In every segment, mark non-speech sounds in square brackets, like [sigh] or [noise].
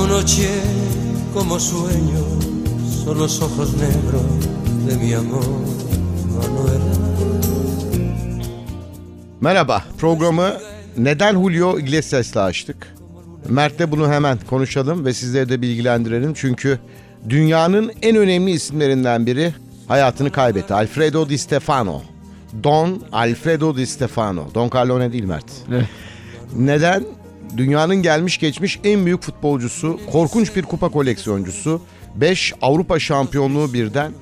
Como noche, como sueño, son los ojos negros de mi amor, Manuela. Merhaba, programı neden Julio Iglesias'la açtık? Mert'le bunu hemen konuşalım ve sizleri de bilgilendirelim. Çünkü dünyanın en önemli isimlerinden biri hayatını kaybetti. Alfredo Di Stefano. Don Alfredo Di Stefano. Don Carlone değil Mert. Neden? Dünyanın gelmiş geçmiş en büyük futbolcusu, korkunç bir kupa koleksiyoncusu, 5 Avrupa şampiyonluğu birden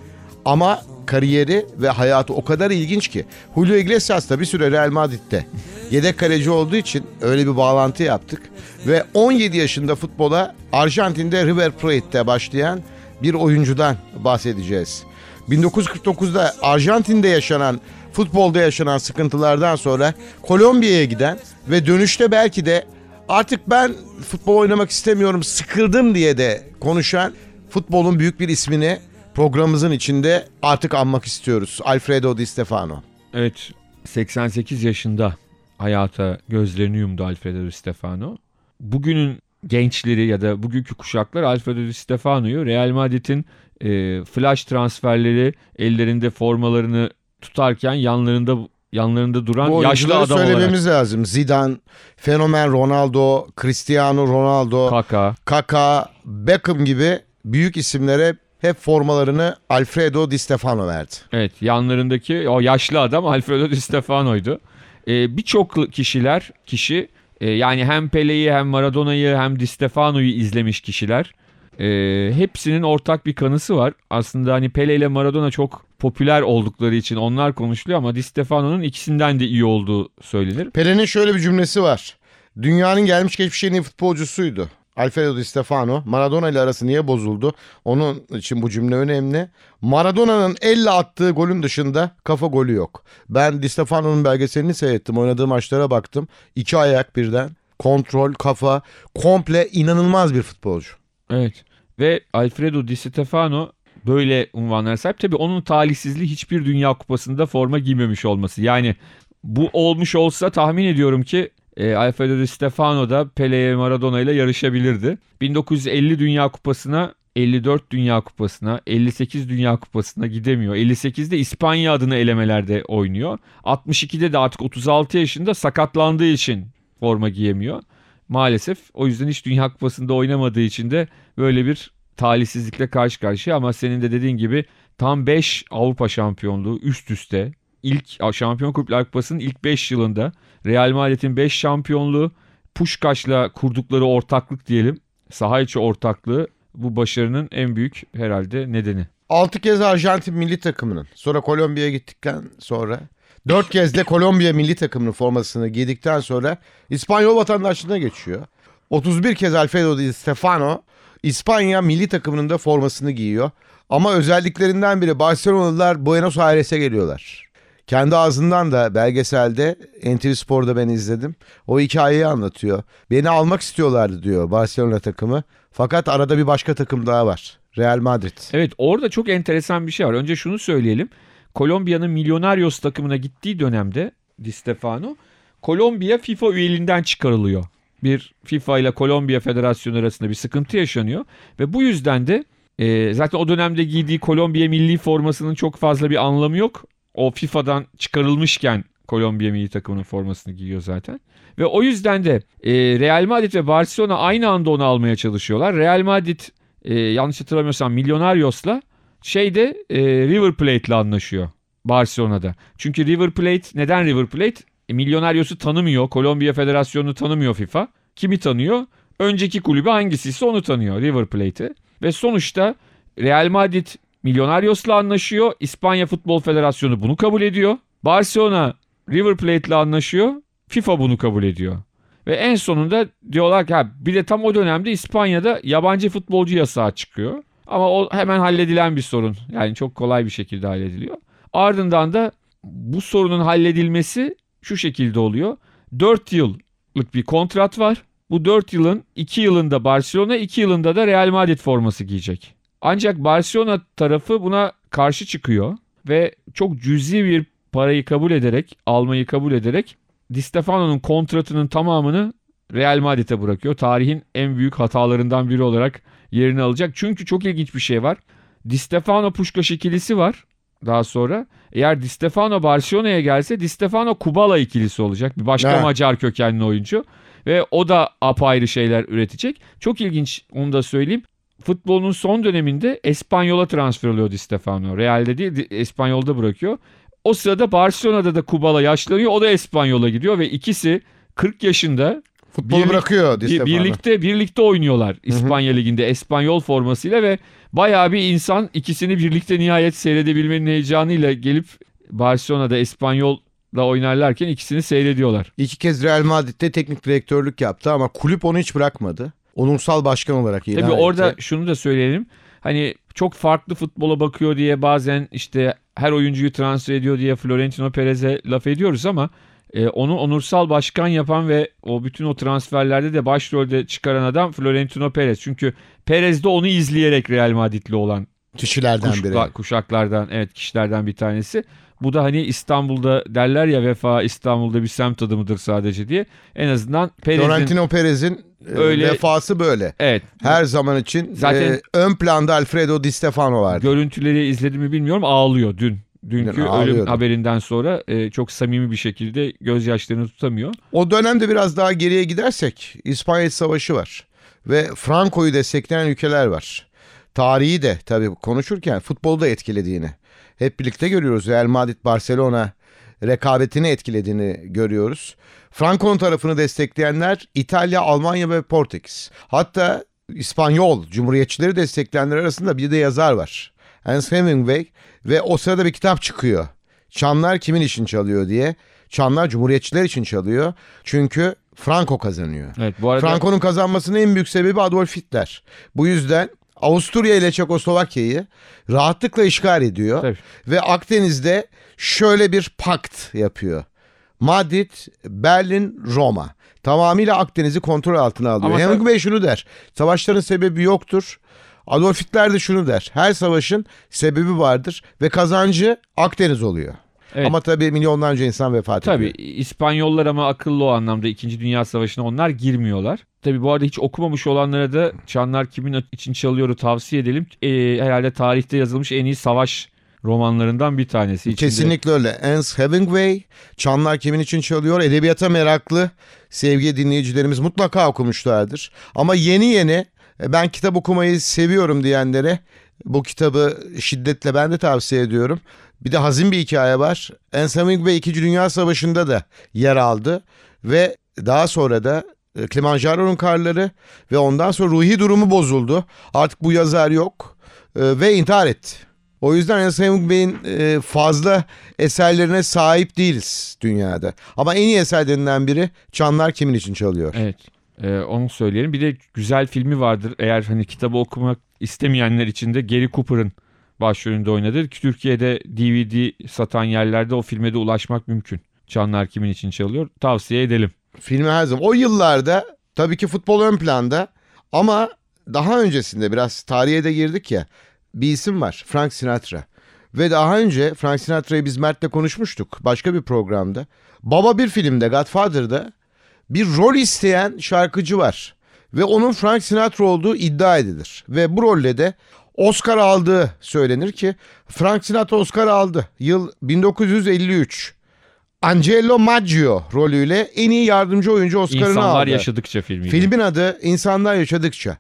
ama kariyeri ve hayatı o kadar ilginç ki Julio Iglesias da bir süre Real Madrid'de yedek kaleci olduğu için öyle bir bağlantı yaptık ve 17 yaşında futbola Arjantin'de River Plate'te başlayan bir oyuncudan bahsedeceğiz. 1949'da Arjantin'de yaşanan futbolda yaşanan sıkıntılardan sonra Kolombiya'ya giden ve dönüşte belki de artık ben futbol oynamak istemiyorum sıkıldım diye de konuşan futbolun büyük bir ismini programımızın içinde artık anmak istiyoruz. Alfredo Di Stefano. Evet 88 yaşında hayata gözlerini yumdu Alfredo Di Stefano. Bugünün gençleri ya da bugünkü kuşaklar Alfredo Di Stefano'yu Real Madrid'in e, flash transferleri ellerinde formalarını tutarken yanlarında yanlarında duran Bu yaşlı adam söylememiz lazım. Zidane, fenomen Ronaldo, Cristiano Ronaldo, olarak Kaka, Kaka, Beckham gibi büyük isimlere hep formalarını Alfredo Di Stefano verdi. Evet yanlarındaki o yaşlı adam Alfredo Di Stefano'ydu. Ee, Birçok kişiler kişi e, yani hem Pele'yi hem Maradona'yı hem Di Stefano'yu izlemiş kişiler. Ee, hepsinin ortak bir kanısı var. Aslında hani Pele ile Maradona çok popüler oldukları için onlar konuşuluyor ama Di Stefano'nun ikisinden de iyi olduğu söylenir. Pele'nin şöyle bir cümlesi var. Dünyanın gelmiş geçmiş en iyi futbolcusuydu. Alfredo Di Stefano. Maradona ile arası niye bozuldu? Onun için bu cümle önemli. Maradona'nın elle attığı golün dışında kafa golü yok. Ben Di Stefano'nun belgeselini seyrettim. Oynadığı maçlara baktım. İki ayak birden. Kontrol, kafa. Komple inanılmaz bir futbolcu. Evet ve Alfredo Di Stefano böyle unvanlara sahip. Tabii onun talihsizliği hiçbir Dünya Kupası'nda forma giymemiş olması. Yani bu olmuş olsa tahmin ediyorum ki e, Alfredo Di Stefano da Pele'ye Maradona ile yarışabilirdi. 1950 Dünya Kupası'na 54 Dünya Kupası'na, 58 Dünya Kupası'na gidemiyor. 58'de İspanya adına elemelerde oynuyor. 62'de de artık 36 yaşında sakatlandığı için forma giyemiyor. Maalesef o yüzden hiç Dünya Kupası'nda oynamadığı için de böyle bir talihsizlikle karşı karşıya ama senin de dediğin gibi tam 5 Avrupa şampiyonluğu üst üste ilk Şampiyon Kulüpler Kupası'nın ilk 5 yılında Real Madrid'in 5 şampiyonluğu Puşkaş'la kurdukları ortaklık diyelim saha içi ortaklığı bu başarının en büyük herhalde nedeni. 6 kez Arjantin milli takımının sonra Kolombiya'ya gittikten sonra 4 kez de Kolombiya milli takımının formasını giydikten sonra İspanyol vatandaşlığına geçiyor. 31 kez Alfredo Di Stefano İspanya milli takımının da formasını giyiyor. Ama özelliklerinden biri Barcelonalılar Buenos Aires'e geliyorlar. Kendi ağzından da belgeselde NTV Spor'da ben izledim. O hikayeyi anlatıyor. Beni almak istiyorlardı diyor Barcelona takımı. Fakat arada bir başka takım daha var. Real Madrid. Evet orada çok enteresan bir şey var. Önce şunu söyleyelim. Kolombiya'nın Millonarios takımına gittiği dönemde Di Stefano Kolombiya FIFA üyeliğinden çıkarılıyor. Bir FIFA ile Kolombiya Federasyonu arasında bir sıkıntı yaşanıyor ve bu yüzden de e, zaten o dönemde giydiği Kolombiya milli formasının çok fazla bir anlamı yok. O FIFA'dan çıkarılmışken Kolombiya milli takımının formasını giyiyor zaten. Ve o yüzden de e, Real Madrid ve Barcelona aynı anda onu almaya çalışıyorlar. Real Madrid e, yanlış hatırlamıyorsam Millonarios'la şeyde e, River Plate'le anlaşıyor Barcelona'da. Çünkü River Plate neden River Plate? E, Millonarios'u tanımıyor. Kolombiya Federasyonu'nu tanımıyor FIFA. Kimi tanıyor? Önceki kulübü hangisiyse onu tanıyor River Plate'i. Ve sonuçta Real Madrid Millonarios'la anlaşıyor. İspanya Futbol Federasyonu bunu kabul ediyor. Barcelona River Plate'le anlaşıyor. FIFA bunu kabul ediyor. Ve en sonunda diyorlar ki ha, bir de tam o dönemde İspanya'da yabancı futbolcu yasağı çıkıyor. Ama o hemen halledilen bir sorun. Yani çok kolay bir şekilde hallediliyor. Ardından da bu sorunun halledilmesi şu şekilde oluyor. 4 yıllık bir kontrat var. Bu 4 yılın 2 yılında Barcelona 2 yılında da Real Madrid forması giyecek. Ancak Barcelona tarafı buna karşı çıkıyor ve çok cüzi bir parayı kabul ederek, almayı kabul ederek Di Stefano'nun kontratının tamamını Real Madrid'e bırakıyor. Tarihin en büyük hatalarından biri olarak yerini alacak. Çünkü çok ilginç bir şey var. Di Stefano Puşkaş ikilisi var daha sonra. Eğer Di Stefano Barcelona'ya gelse Di Stefano Kubala ikilisi olacak. Bir başka Ha. Macar kökenli oyuncu. Ve o da apayrı şeyler üretecek. Çok ilginç onu da söyleyeyim. Futbolun son döneminde Espanyol'a transfer oluyor Di Stefano. Real'de değil Espanyol'da bırakıyor. O sırada Barcelona'da da Kubala yaşlanıyor. O da Espanyol'a gidiyor ve ikisi 40 yaşında Futbolu Birlik- bırakıyor Di bir- Stefano. birlikte birlikte oynuyorlar İspanya Ligi'nde Espanyol formasıyla ve bayağı bir insan ikisini birlikte nihayet seyredebilmenin heyecanıyla gelip Barcelona'da Espanyol'la oynarlarken ikisini seyrediyorlar. İki kez Real Madrid'de teknik direktörlük yaptı ama kulüp onu hiç bırakmadı. Onursal başkan olarak ilan Tabii etti. orada şunu da söyleyelim. Hani çok farklı futbola bakıyor diye bazen işte her oyuncuyu transfer ediyor diye Florentino Perez'e laf ediyoruz ama e, onu onursal başkan yapan ve o bütün o transferlerde de başrolde çıkaran adam Florentino Perez. Çünkü Perez de onu izleyerek Real Madrid'li olan kişilerden biri. kuşla- kuşaklardan evet kişilerden bir tanesi. Bu da hani İstanbul'da derler ya vefa İstanbul'da bir semt adımıdır sadece diye. En azından Perez'in Florentino Perez'in e, Öyle- vefası böyle. evet Her zaman için Zaten- e, ön planda Alfredo Di Stefano vardı. görüntüleri izledim mi bilmiyorum ağlıyor dün. Dünkü Dün ölüm haberinden sonra e, çok samimi bir şekilde gözyaşlarını tutamıyor. O dönemde biraz daha geriye gidersek İspanya Savaşı var. Ve Franco'yu destekleyen ülkeler var. Tarihi de tabii konuşurken futbolu da etkilediğini. Hep birlikte görüyoruz. Real Madrid, Barcelona rekabetini etkilediğini görüyoruz. Franco'nun tarafını destekleyenler İtalya, Almanya ve Portekiz. Hatta İspanyol Cumhuriyetçileri destekleyenler arasında bir de yazar var. Ernest Hemingway ve o sırada bir kitap çıkıyor. Çanlar kimin için çalıyor diye. Çanlar Cumhuriyetçiler için çalıyor. Çünkü Franco kazanıyor. Evet bu arada Franco'nun kazanmasının en büyük sebebi Adolf Hitler. Bu yüzden Avusturya ile Çekoslovakya'yı rahatlıkla işgal ediyor. Tabii. Ve Akdeniz'de şöyle bir pakt yapıyor. Madrid, Berlin, Roma. Tamamıyla Akdeniz'i kontrol altına alıyor. Ama Hemingway şunu der. Savaşların sebebi yoktur. Adolf Hitler de şunu der. Her savaşın sebebi vardır ve kazancı Akdeniz oluyor. Evet. Ama tabii milyonlarca insan vefat Tabii ediyor. İspanyollar ama akıllı o anlamda 2. Dünya Savaşı'na onlar girmiyorlar. Tabii bu arada hiç okumamış olanlara da Çanlar Kimin için Çalıyor'u tavsiye edelim. E, herhalde tarihte yazılmış en iyi savaş romanlarından bir tanesi. İçinde- Kesinlikle öyle. Ernest Hemingway, Çanlar Kimin için Çalıyor, edebiyata meraklı sevgili dinleyicilerimiz mutlaka okumuşlardır. Ama yeni yeni ben kitap okumayı seviyorum diyenlere bu kitabı şiddetle ben de tavsiye ediyorum. Bir de hazin bir hikaye var. Ernest Hemingway 2. Dünya Savaşı'nda da yer aldı ve daha sonra da e, Kilimanjaro'nun karları ve ondan sonra ruhi durumu bozuldu. Artık bu yazar yok e, ve intihar etti. O yüzden Ernest Hemingway'in e, fazla eserlerine sahip değiliz dünyada. Ama en iyi eserlerinden biri Çanlar Kimin için Çalıyor. Evet. E, onu söyleyelim. Bir de güzel filmi vardır. Eğer hani kitabı okumak istemeyenler için de Gary Cooper'ın başrolünde oynadığı. Türkiye'de DVD satan yerlerde o filme de ulaşmak mümkün. Çanlar kimin için çalıyor? Tavsiye edelim. Filmi her zaman. O yıllarda tabii ki futbol ön planda ama daha öncesinde biraz tarihe de girdik ya bir isim var Frank Sinatra. Ve daha önce Frank Sinatra'yı biz Mert'le konuşmuştuk başka bir programda. Baba bir filmde Godfather'da bir rol isteyen şarkıcı var. Ve onun Frank Sinatra olduğu iddia edilir. Ve bu rolle de Oscar aldığı söylenir ki Frank Sinatra Oscar aldı. Yıl 1953. Angelo Maggio rolüyle en iyi yardımcı oyuncu Oscar'ını aldı. İnsanlar yaşadıkça filmi. Filmin adı İnsanlar Yaşadıkça.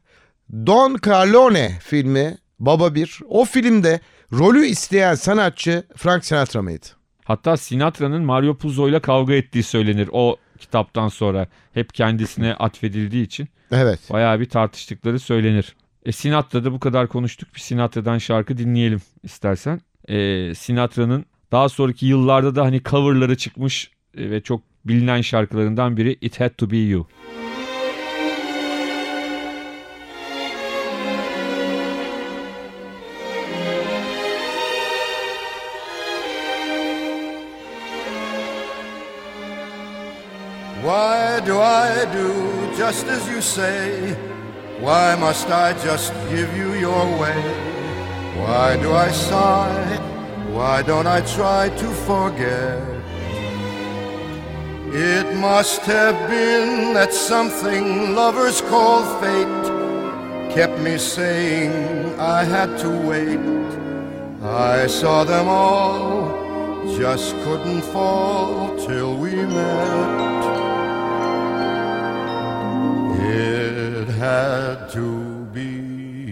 Don Carlone filmi Baba Bir. O filmde rolü isteyen sanatçı Frank Sinatra mıydı? Hatta Sinatra'nın Mario Puzo ile kavga ettiği söylenir o kitaptan sonra. Hep kendisine atfedildiği için Evet. bayağı bir tartıştıkları söylenir. E Sinatra'da bu kadar konuştuk. Bir Sinatra'dan şarkı dinleyelim istersen. E, Sinatra'nın daha sonraki yıllarda da hani coverları çıkmış e, ve çok bilinen şarkılarından biri It Had To Be You. Why do I do just as you say? Why must I just give you your way? Why do I sigh? Why don't I try to forget? It must have been that something lovers call fate kept me saying I had to wait. I saw them all, just couldn't fall till we met. To be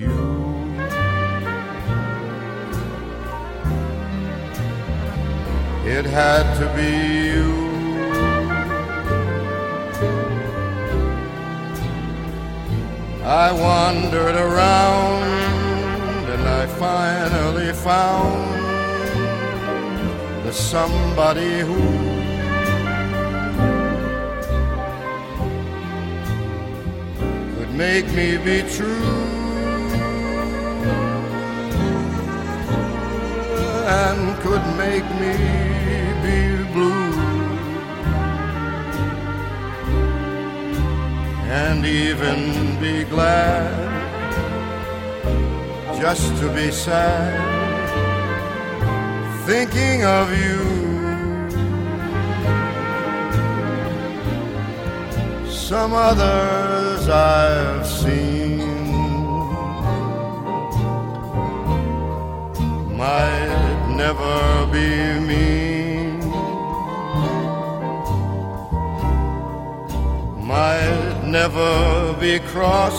you. It had to be you. I wandered around and I finally found the somebody who make me be true. And could make me be blue. And even be glad just to be sad thinking of you. Some I've seen. Might never be mean, might never be cross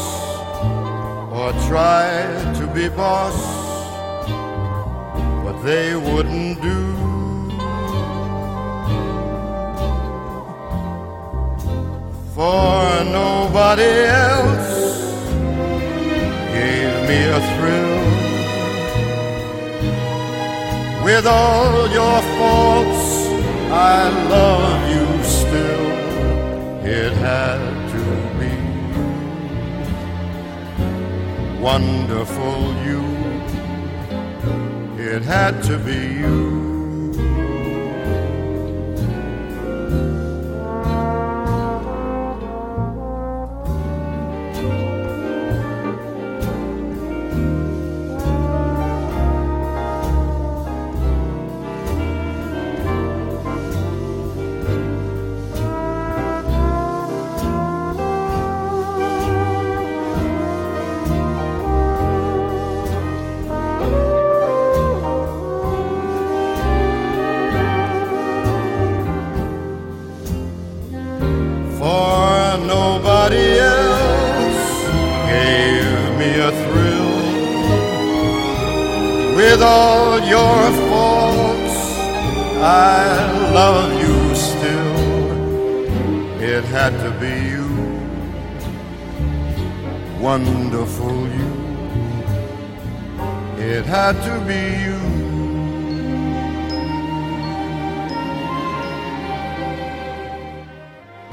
or try to be boss, but they wouldn't for nobody else gave me a thrill. With all your faults, I love you still. It had to be wonderful, you. It had to be you.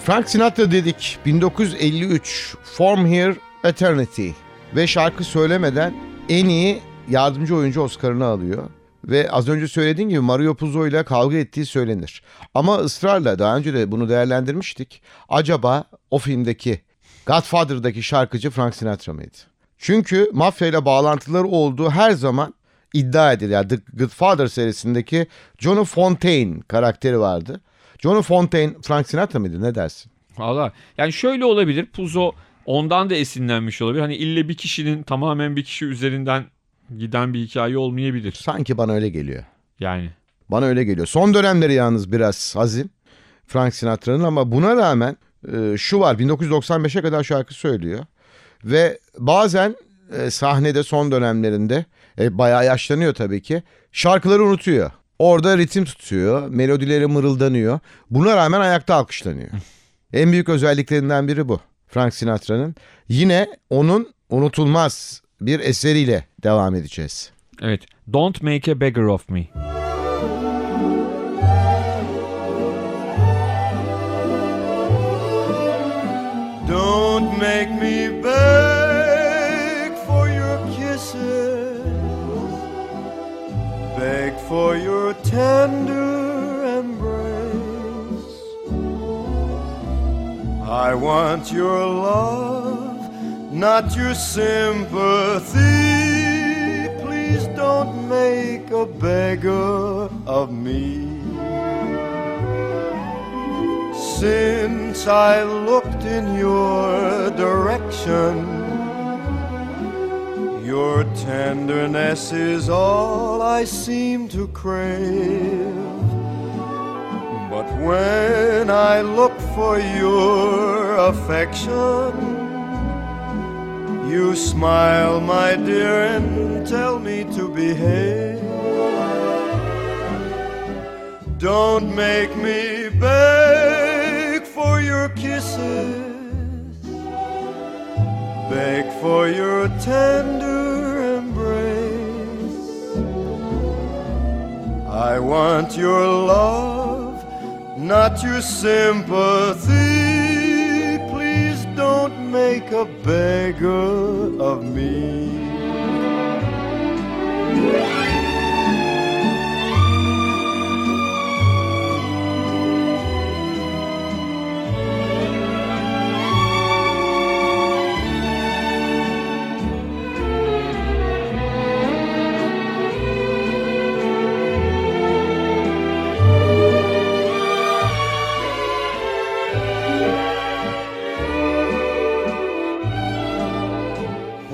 Frank Sinatra dedik 1953 From Here Eternity ve şarkı söylemeden en iyi yardımcı oyuncu Oscar'ını alıyor. Ve az önce söylediğim gibi Mario Puzo ile kavga ettiği söylenir. Ama ısrarla daha önce de bunu değerlendirmiştik. Acaba o filmdeki Godfather'daki şarkıcı Frank Sinatra mıydı? Çünkü mafya ile bağlantıları olduğu her zaman iddia edilir. Yani The Godfather serisindeki Johnny Fontaine karakteri vardı. Johnny Fontaine Frank Sinatra mıydı ne dersin? Valla yani şöyle olabilir. Puzo ondan da esinlenmiş olabilir. Hani ille bir kişinin tamamen bir kişi üzerinden giden bir hikaye olmayabilir. Sanki bana öyle geliyor. Yani Bana öyle geliyor. Son dönemleri yalnız biraz hazin Frank Sinatra'nın ama buna rağmen e, şu var 1995'e kadar şarkı söylüyor. Ve bazen e, sahnede son dönemlerinde e, bayağı yaşlanıyor tabii ki. Şarkıları unutuyor. Orada ritim tutuyor, melodileri mırıldanıyor. Buna rağmen ayakta alkışlanıyor. [laughs] en büyük özelliklerinden biri bu. Frank Sinatra'nın. Yine onun unutulmaz bir eseriyle devam edeceğiz. evet. Don't make a beggar of me. Tender embrace. I want your love, not your sympathy. Please don't make a beggar of me. Since I looked in your direction, your tenderness is all I seem to crave. But when I look for your affection, you smile, my dear, and tell me to behave. Don't make me beg for your kisses, beg for your tender I want your love, not your sympathy. Please don't make a beggar of me.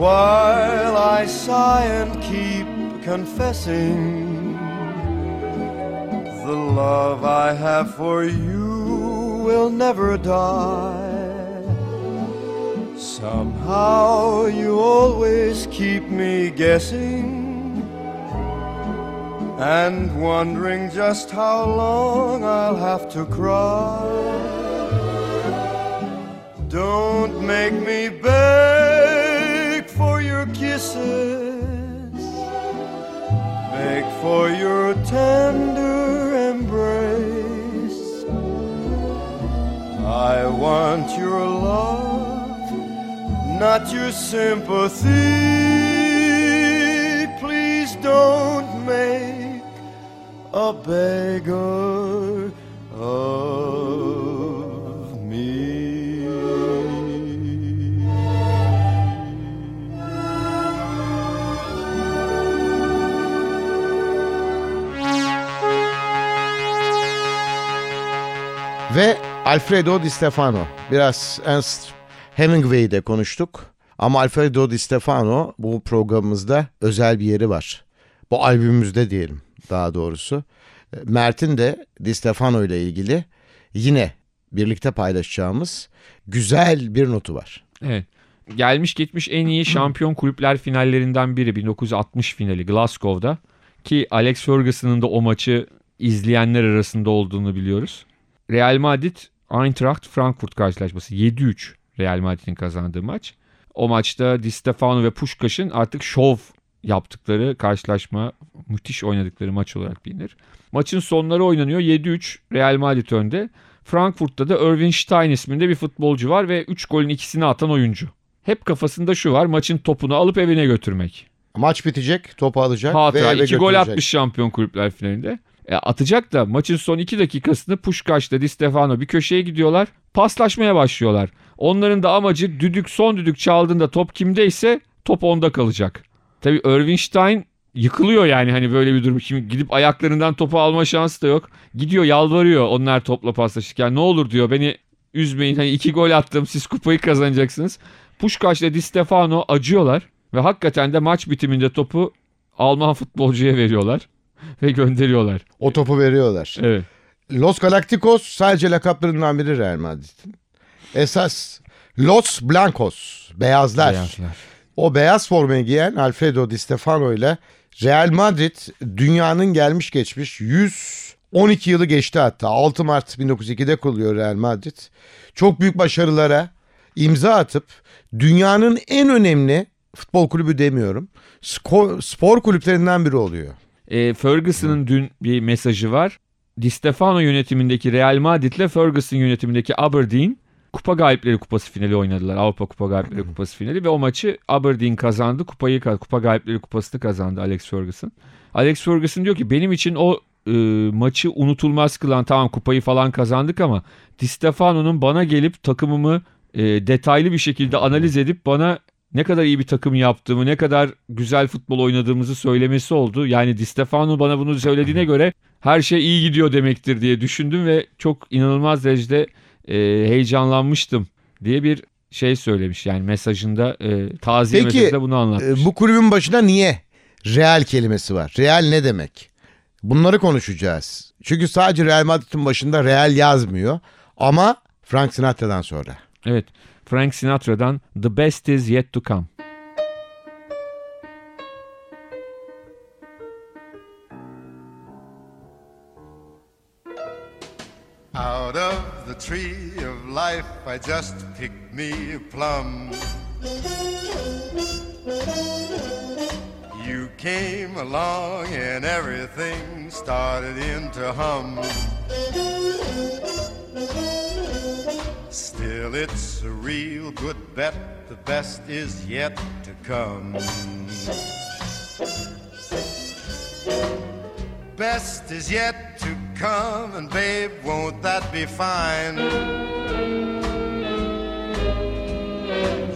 While I sigh and keep confessing the love I have for you will never die. Somehow you always keep me guessing and wondering just how long I'll have to cry. Don't make me for your tender embrace. I want your love, not your sympathy. Please don't make a beggar Alfredo Di Stefano. Biraz Ernst Hemingway'de konuştuk. Ama Alfredo Di Stefano bu programımızda özel bir yeri var. Bu albümümüzde diyelim daha doğrusu. Mert'in de Di Stefano ile ilgili yine birlikte paylaşacağımız güzel bir notu var. Evet. Gelmiş geçmiş en iyi şampiyon kulüpler finallerinden biri 1960 finali Glasgow'da. Ki Alex Ferguson'ın da o maçı izleyenler arasında olduğunu biliyoruz. Real Madrid Eintracht Frankfurt karşılaşması 7-3 Real Madrid'in kazandığı maç. O maçta Di Stefano ve Puskas'ın artık şov yaptıkları karşılaşma müthiş oynadıkları maç olarak bilinir. Maçın sonları oynanıyor 7-3 Real Madrid önde. Frankfurt'ta da Irving Stein isminde bir futbolcu var ve 3 golün ikisini atan oyuncu. Hep kafasında şu var maçın topunu alıp evine götürmek. Maç bitecek, topu alacak ve Hatıra eve 2 gol götürecek. atmış şampiyon kulüpler finalinde. E, atacak da maçın son 2 dakikasını Puşkaş'la Di Stefano bir köşeye gidiyorlar. Paslaşmaya başlıyorlar. Onların da amacı düdük son düdük çaldığında top kimdeyse top onda kalacak. Tabii Irving yıkılıyor yani hani böyle bir durum. Şimdi gidip ayaklarından topu alma şansı da yok. Gidiyor yalvarıyor onlar topla paslaşırken. Ne olur diyor beni üzmeyin. Hani iki gol attım siz kupayı kazanacaksınız. Puşkaş ile Di Stefano acıyorlar ve hakikaten de maç bitiminde topu Alman futbolcuya veriyorlar ve gönderiyorlar. O topu veriyorlar. Evet. Los Galacticos sadece lakaplarından biri Real Madrid'in. Esas Los Blancos, beyazlar. Beyazlar. O beyaz formayı giyen Alfredo Di Stefano ile Real Madrid dünyanın gelmiş geçmiş 112 yılı geçti hatta. 6 Mart 1902'de kuruluyor Real Madrid. Çok büyük başarılara imza atıp dünyanın en önemli futbol kulübü demiyorum. Spor, spor kulüplerinden biri oluyor. E, Ferguson'ın dün bir mesajı var. Di Stefano yönetimindeki Real Madrid ile Ferguson yönetimindeki Aberdeen Kupa Galipleri Kupası finali oynadılar. Avrupa Kupa Galipleri Kupası finali ve o maçı Aberdeen kazandı. Kupayı Kupa Galipleri Kupası'nı kazandı Alex Ferguson. Alex Ferguson diyor ki benim için o e, maçı unutulmaz kılan tamam kupayı falan kazandık ama Di Stefano'nun bana gelip takımımı e, detaylı bir şekilde analiz edip bana ne kadar iyi bir takım yaptığımı, ne kadar güzel futbol oynadığımızı söylemesi oldu. Yani Di Stefano bana bunu söylediğine göre her şey iyi gidiyor demektir diye düşündüm ve çok inanılmaz derecede e, heyecanlanmıştım diye bir şey söylemiş. Yani mesajında e, taziye Peki, mesajında bunu anlatmış. Ee, bu kulübün başına niye Real kelimesi var? Real ne demek? Bunları konuşacağız. Çünkü sadece Real Madrid'in başında Real yazmıyor ama Frank Sinatra'dan sonra. Evet. Frank Sinatra'dan The Best Is Yet To Come. Out of the tree of life, I just picked me a plum. You came along and everything started into hum. Still, it's a real good bet. The best is yet to come. Best is yet to come, and babe, won't that be fine?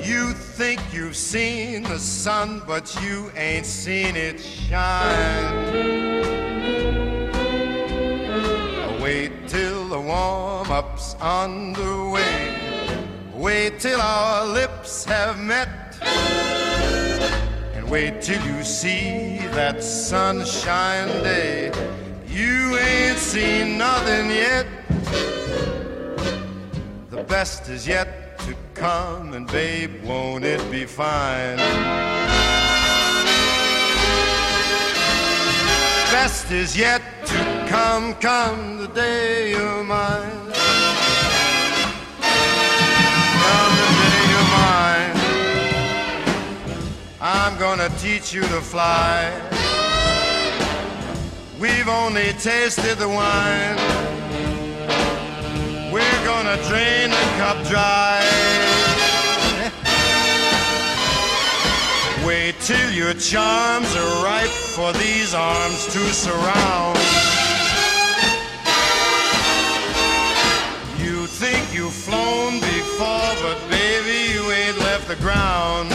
You think you've seen the sun, but you ain't seen it shine. Wait till the warm up's underway. Wait till our lips have met. And wait till you see that sunshine day. You ain't seen nothing yet. The best is yet to come, and babe, won't it be fine? Best is yet to come, come the day you're mine. I'm gonna teach you to fly. We've only tasted the wine. We're gonna drain the cup dry. [laughs] Wait till your charms are ripe for these arms to surround. You think you've flown before, but baby, you ain't left the ground.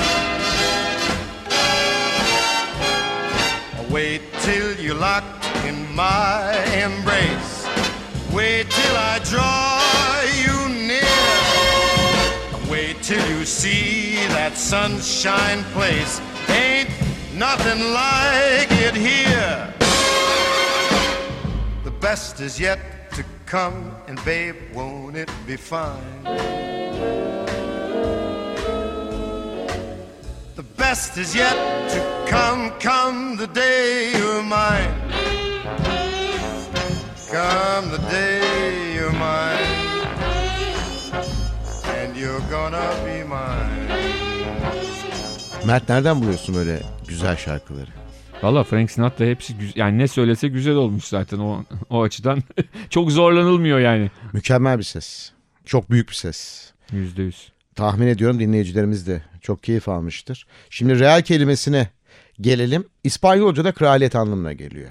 Locked in my embrace. Wait till I draw you near. Wait till you see that sunshine place. Ain't nothing like it here. The best is yet to come, and babe, won't it be fine? Best is yet to come, come the day you're mine. Come the day you're mine. And you're gonna be mine. Mert nereden buluyorsun böyle güzel şarkıları? Valla Frank Sinatra hepsi güzel. Yani ne söylese güzel olmuş zaten o, o açıdan. [laughs] Çok zorlanılmıyor yani. Mükemmel bir ses. Çok büyük bir ses. Yüzde yüz. Tahmin ediyorum dinleyicilerimiz de çok keyif almıştır. Şimdi real kelimesine gelelim. İspanyolca'da kraliyet anlamına geliyor.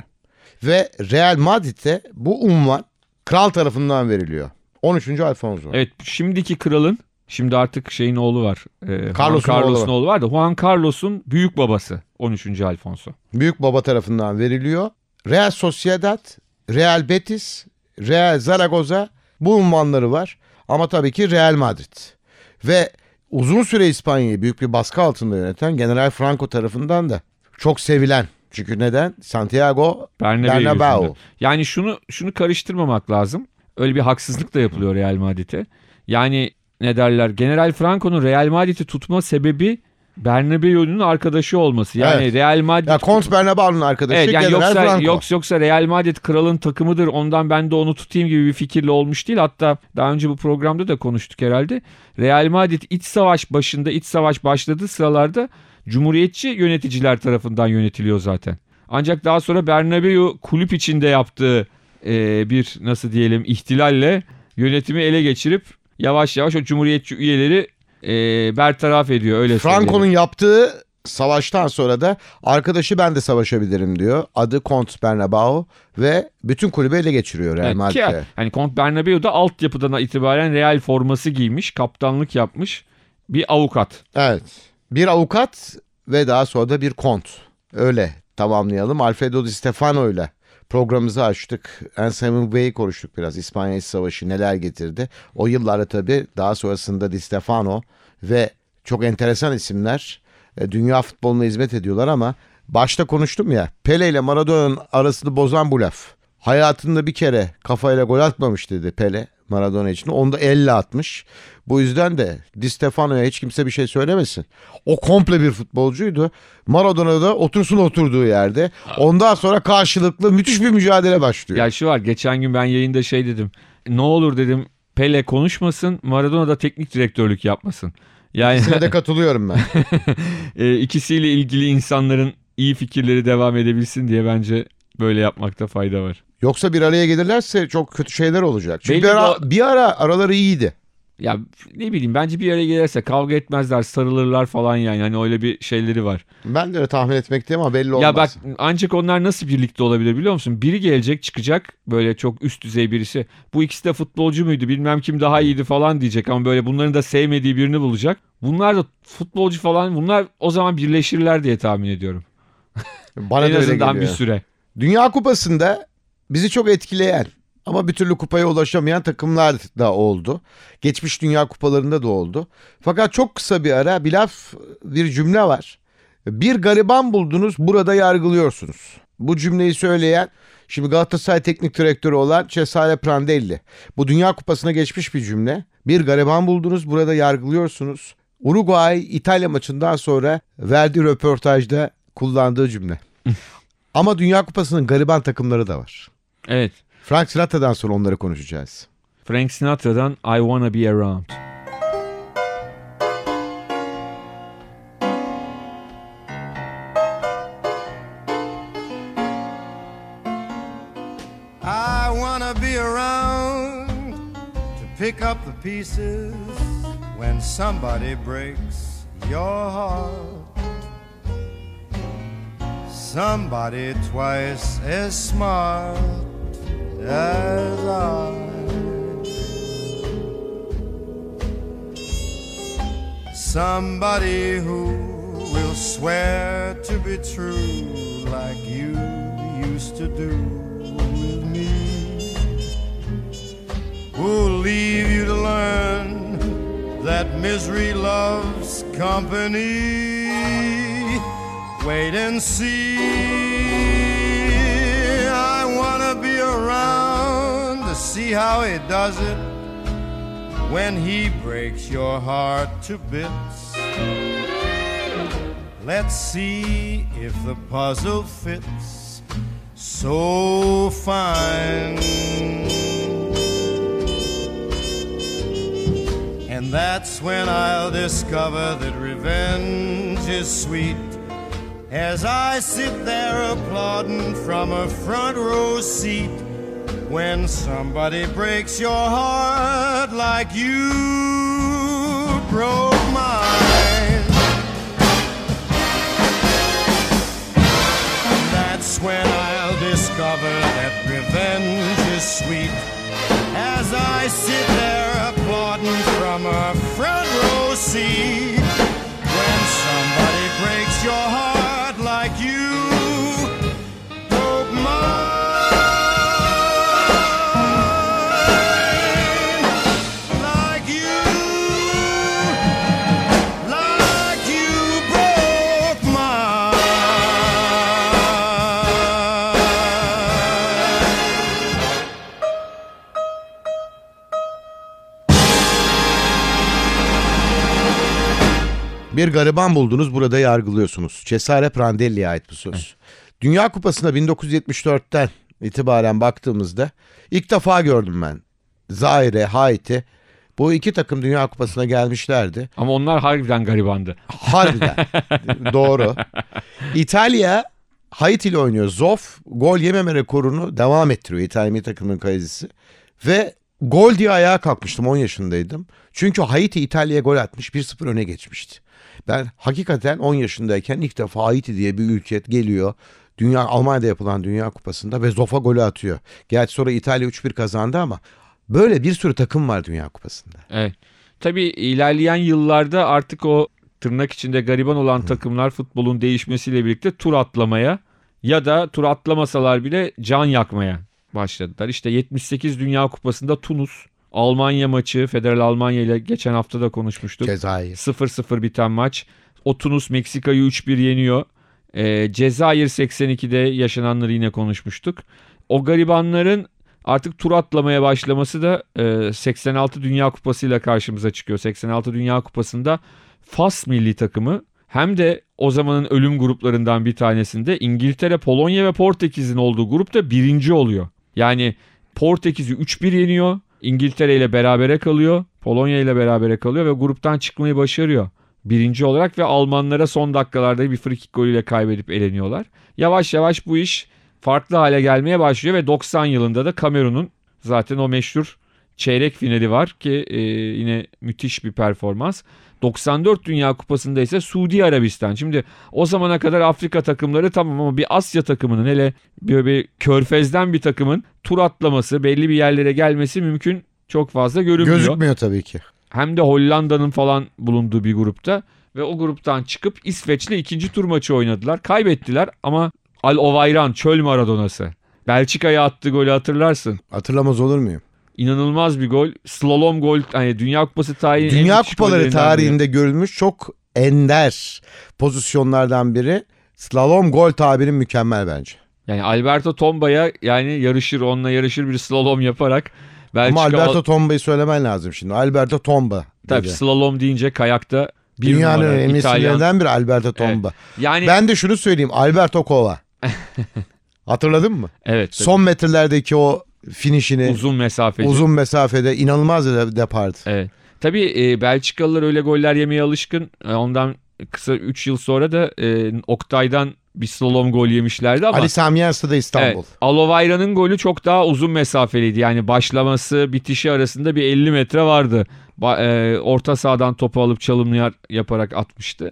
Ve Real Madrid'de bu unvan kral tarafından veriliyor. 13. Alfonso. Evet şimdiki kralın şimdi artık şeyin oğlu var. E, Carlos'un oğlu oğlu var da Juan Carlos'un büyük babası 13. Alfonso. Büyük baba tarafından veriliyor. Real Sociedad, Real Betis, Real Zaragoza bu unvanları var. Ama tabii ki Real Madrid. Ve uzun süre İspanya'yı büyük bir baskı altında yöneten General Franco tarafından da çok sevilen. Çünkü neden? Santiago Bernabeu. Yani şunu şunu karıştırmamak lazım. Öyle bir haksızlık da yapılıyor Real Madrid'e. Yani ne derler? General Franco'nun Real Madrid'i tutma sebebi Bernabeu'nun arkadaşı olması. Yani Evet. Real Madrid Ya Kont Bernabeu'nun arkadaşı Evet yani yoksa Franco. yoksa yoksa Real Madrid kralın takımıdır. Ondan ben de onu tutayım gibi bir fikirle olmuş değil. Hatta daha önce bu programda da konuştuk herhalde. Real Madrid iç savaş başında iç savaş başladığı sıralarda Cumhuriyetçi yöneticiler tarafından yönetiliyor zaten. Ancak daha sonra Bernabeu kulüp içinde yaptığı e, bir nasıl diyelim ihtilalle yönetimi ele geçirip yavaş yavaş o Cumhuriyetçi üyeleri e, bertaraf ediyor öyle Franco'nun yaptığı savaştan sonra da arkadaşı ben de savaşabilirim diyor. Adı Kont Bernabeu ve bütün kulübü ele geçiriyor Real Evet, ki Madrid'e. hani Kont Bernabeu da altyapıdan itibaren Real forması giymiş, kaptanlık yapmış bir avukat. Evet. Bir avukat ve daha sonra da bir kont. Öyle tamamlayalım. Alfredo Di Stefano ile programımızı açtık. Anselmo Bey'i konuştuk biraz. İspanya İç Savaşı neler getirdi. O yıllarda tabii daha sonrasında Di Stefano ve çok enteresan isimler e, dünya futboluna hizmet ediyorlar ama başta konuştum ya Pele ile Maradona'nın arasını bozan bu laf. Hayatında bir kere kafayla gol atmamış dedi Pele Maradona için. Onu da elle atmış. Bu yüzden de Di Stefano'ya hiç kimse bir şey söylemesin. O komple bir futbolcuydu. Maradona da otursun oturduğu yerde. Ondan sonra karşılıklı müthiş bir mücadele başlıyor. Ya şu var geçen gün ben yayında şey dedim. Ne olur dedim Pele konuşmasın Maradona da teknik direktörlük yapmasın. Yani İkisine de katılıyorum ben. [laughs] e, ikisiyle ilgili insanların iyi fikirleri devam edebilsin diye bence böyle yapmakta fayda var. Yoksa bir araya gelirlerse çok kötü şeyler olacak. Çünkü Belli bir ara, bir ara araları iyiydi. Ya ne bileyim bence bir araya gelirse kavga etmezler sarılırlar falan yani. Hani öyle bir şeyleri var. Ben de öyle tahmin etmekteyim ama belli olmaz. Ya bak ancak onlar nasıl birlikte olabilir biliyor musun? Biri gelecek çıkacak böyle çok üst düzey birisi. Bu ikisi de futbolcu muydu bilmem kim daha iyiydi falan diyecek ama böyle bunların da sevmediği birini bulacak. Bunlar da futbolcu falan bunlar o zaman birleşirler diye tahmin ediyorum. Bana [laughs] en da öyle azından bir geliyor. süre. Dünya Kupası'nda bizi çok etkileyen ama bir türlü kupaya ulaşamayan takımlar da oldu. Geçmiş Dünya Kupalarında da oldu. Fakat çok kısa bir ara bir laf, bir cümle var. Bir gariban buldunuz burada yargılıyorsunuz. Bu cümleyi söyleyen şimdi Galatasaray teknik direktörü olan Cesare Prandelli. Bu Dünya Kupası'na geçmiş bir cümle. Bir gariban buldunuz burada yargılıyorsunuz. Uruguay İtalya maçından sonra verdiği röportajda kullandığı cümle. [laughs] Ama Dünya Kupası'nın gariban takımları da var. Evet. Frank Sinatra'dan sonra onları konuşacağız. Frank Sinatra'dan I Wanna Be Around. I wanna be around to pick up the pieces when somebody breaks your heart. Somebody twice as smart as I. Somebody who will swear to be true like you used to do with me. Who'll leave you to learn that misery loves company. Wait and see. I wanna be around to see how he does it when he breaks your heart to bits. Let's see if the puzzle fits so fine. And that's when I'll discover that revenge is sweet. As I sit there applauding from a front row seat when somebody breaks your heart like you broke mine. That's when I'll discover that revenge is sweet. As I sit there applauding from a front row seat. When somebody breaks your heart like you Bir gariban buldunuz burada yargılıyorsunuz. Cesare Prandelli'ye ait bu söz. Dünya Kupası'na 1974'ten itibaren baktığımızda ilk defa gördüm ben. Zaire, Haiti bu iki takım Dünya Kupası'na gelmişlerdi. Ama onlar harbiden garibandı. Harbiden. [laughs] Doğru. İtalya Haiti ile oynuyor. Zoff gol yememe rekorunu devam ettiriyor İtalya milli takımının kalecisi. Ve gol diye ayağa kalkmıştım 10 yaşındaydım. Çünkü Haiti İtalya'ya gol atmış 1-0 öne geçmişti. Ben hakikaten 10 yaşındayken ilk defa Haiti diye bir ülke geliyor. Dünya Almanya'da yapılan Dünya Kupası'nda ve Zoff'a golü atıyor. Gerçi sonra İtalya 3-1 kazandı ama böyle bir sürü takım var Dünya Kupası'nda. Evet. Tabii ilerleyen yıllarda artık o tırnak içinde gariban olan takımlar futbolun değişmesiyle birlikte tur atlamaya ya da tur atlamasalar bile can yakmaya başladılar. İşte 78 Dünya Kupası'nda Tunus Almanya maçı Federal Almanya ile geçen hafta da konuşmuştuk. Cezayir. 0-0 biten maç. O Tunus Meksika'yı 3-1 yeniyor. Ee, Cezayir 82'de yaşananları yine konuşmuştuk. O garibanların artık tur atlamaya başlaması da e, 86 Dünya Kupası ile karşımıza çıkıyor. 86 Dünya Kupası'nda Fas milli takımı hem de o zamanın ölüm gruplarından bir tanesinde İngiltere, Polonya ve Portekiz'in olduğu grupta birinci oluyor. Yani Portekiz'i 3-1 yeniyor. İngiltere ile berabere kalıyor. Polonya ile berabere kalıyor ve gruptan çıkmayı başarıyor. Birinci olarak ve Almanlara son dakikalarda bir frikik golüyle kaybedip eleniyorlar. Yavaş yavaş bu iş farklı hale gelmeye başlıyor ve 90 yılında da Kamerun'un zaten o meşhur çeyrek finali var ki e, yine müthiş bir performans. 94 Dünya Kupası'nda ise Suudi Arabistan. Şimdi o zamana kadar Afrika takımları tamam ama bir Asya takımının hele bir, bir körfezden bir takımın tur atlaması, belli bir yerlere gelmesi mümkün çok fazla görünmüyor. Gözükmüyor tabii ki. Hem de Hollanda'nın falan bulunduğu bir grupta ve o gruptan çıkıp İsveç'le ikinci tur maçı oynadılar. Kaybettiler ama Al Ovayran çöl Maradonası. Belçika'ya attığı golü hatırlarsın. Hatırlamaz olur muyum? İnanılmaz bir gol. Slalom gol. Hani Dünya Kupası tarihinin Dünya kupaları gollerinden biri. tarihinde görülmüş çok ender pozisyonlardan biri. Slalom gol tabirin mükemmel bence. Yani Alberto Tomba'ya yani yarışır onunla yarışır bir slalom yaparak Belçika Ama Alberto Tomba'yı söylemen lazım şimdi. Alberto Tomba. tabii dedi. slalom deyince kayakta bir Dünyanın numara, önemli İtalyan. biri Alberto Tomba. Yani Ben de şunu söyleyeyim. Alberto Kova. [laughs] Hatırladın mı? evet tabii. Son metrelerdeki o finişini uzun mesafeci. uzun mesafede inanılmaz de depardı. Evet. Tabii e, Belçikalılar öyle goller yemeye alışkın. E, ondan kısa 3 yıl sonra da e, Oktay'dan bir slalom gol yemişlerdi ama Ali Sami Yensi de İstanbul. Evet, Alovayra'nın golü çok daha uzun mesafeliydi. Yani başlaması bitişi arasında bir 50 metre vardı. Ba- e, orta sahadan topu alıp çalımlar yaparak atmıştı.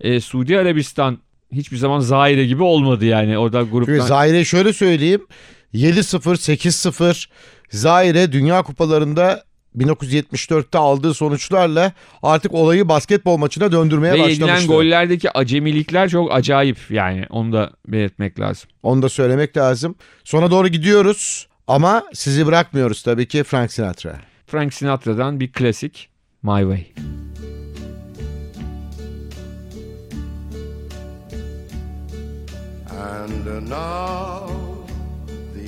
E, Suudi Arabistan hiçbir zaman Zaire gibi olmadı yani. Orada Çünkü gruptan Zaire şöyle söyleyeyim. 7-0, 8-0 Zaire Dünya Kupalarında 1974'te aldığı sonuçlarla artık olayı basketbol maçına döndürmeye ve yedilen başlamıştı. gollerdeki acemilikler çok acayip yani. Onu da belirtmek lazım. Onu da söylemek lazım. Sona doğru gidiyoruz ama sizi bırakmıyoruz tabii ki Frank Sinatra. Frank Sinatra'dan bir klasik My Way. And now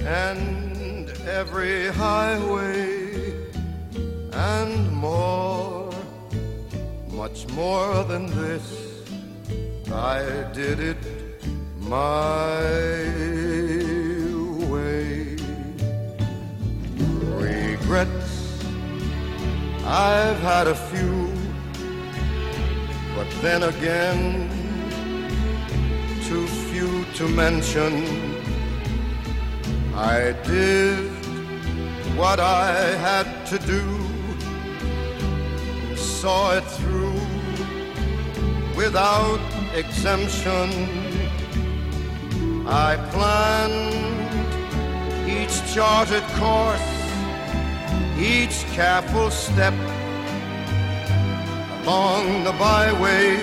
and every highway and more, much more than this. I did it my way. Regrets, I've had a few, but then again, too few to mention. I did what I had to do, saw it through without exemption. I planned each charted course, each careful step, along the byway.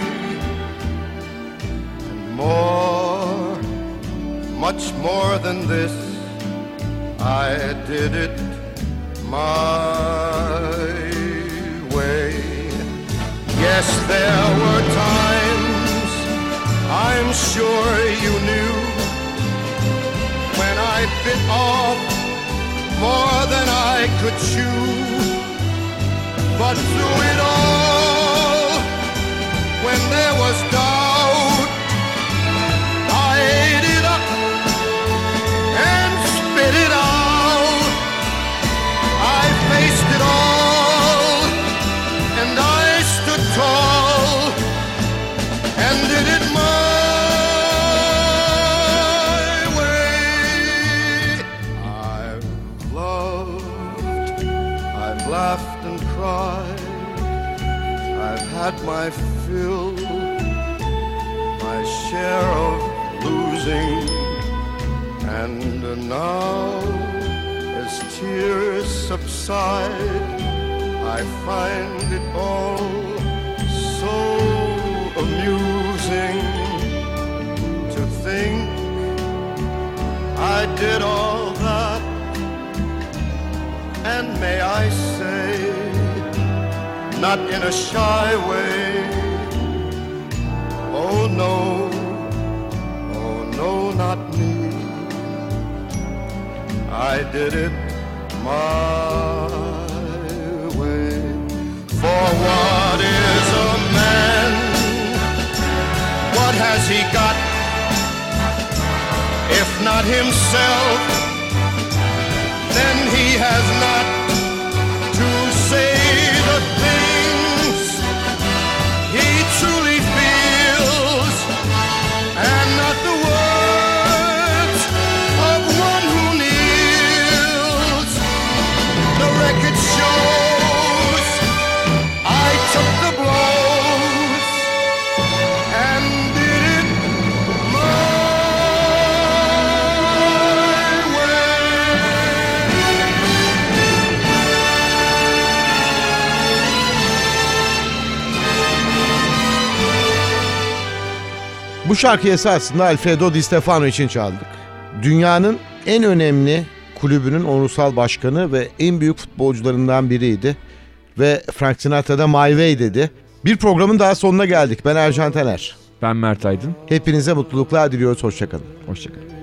And more, much more than this, I did it my way. Yes, there were times I'm sure you knew when I bit off more than I could chew. But through it all, when there was doubt, now as tears subside, I find it all so amusing to think I did all that, and may I say, not in a shy way. Oh no, I did it my way. For what is a man? What has he got? If not himself, şarkıyı esasında Alfredo Di Stefano için çaldık. Dünyanın en önemli kulübünün onursal başkanı ve en büyük futbolcularından biriydi. Ve Frank Sinatra da My Way dedi. Bir programın daha sonuna geldik. Ben Ercan Taner. Ben Mert Aydın. Hepinize mutluluklar diliyoruz. Hoşçakalın. Hoşçakalın.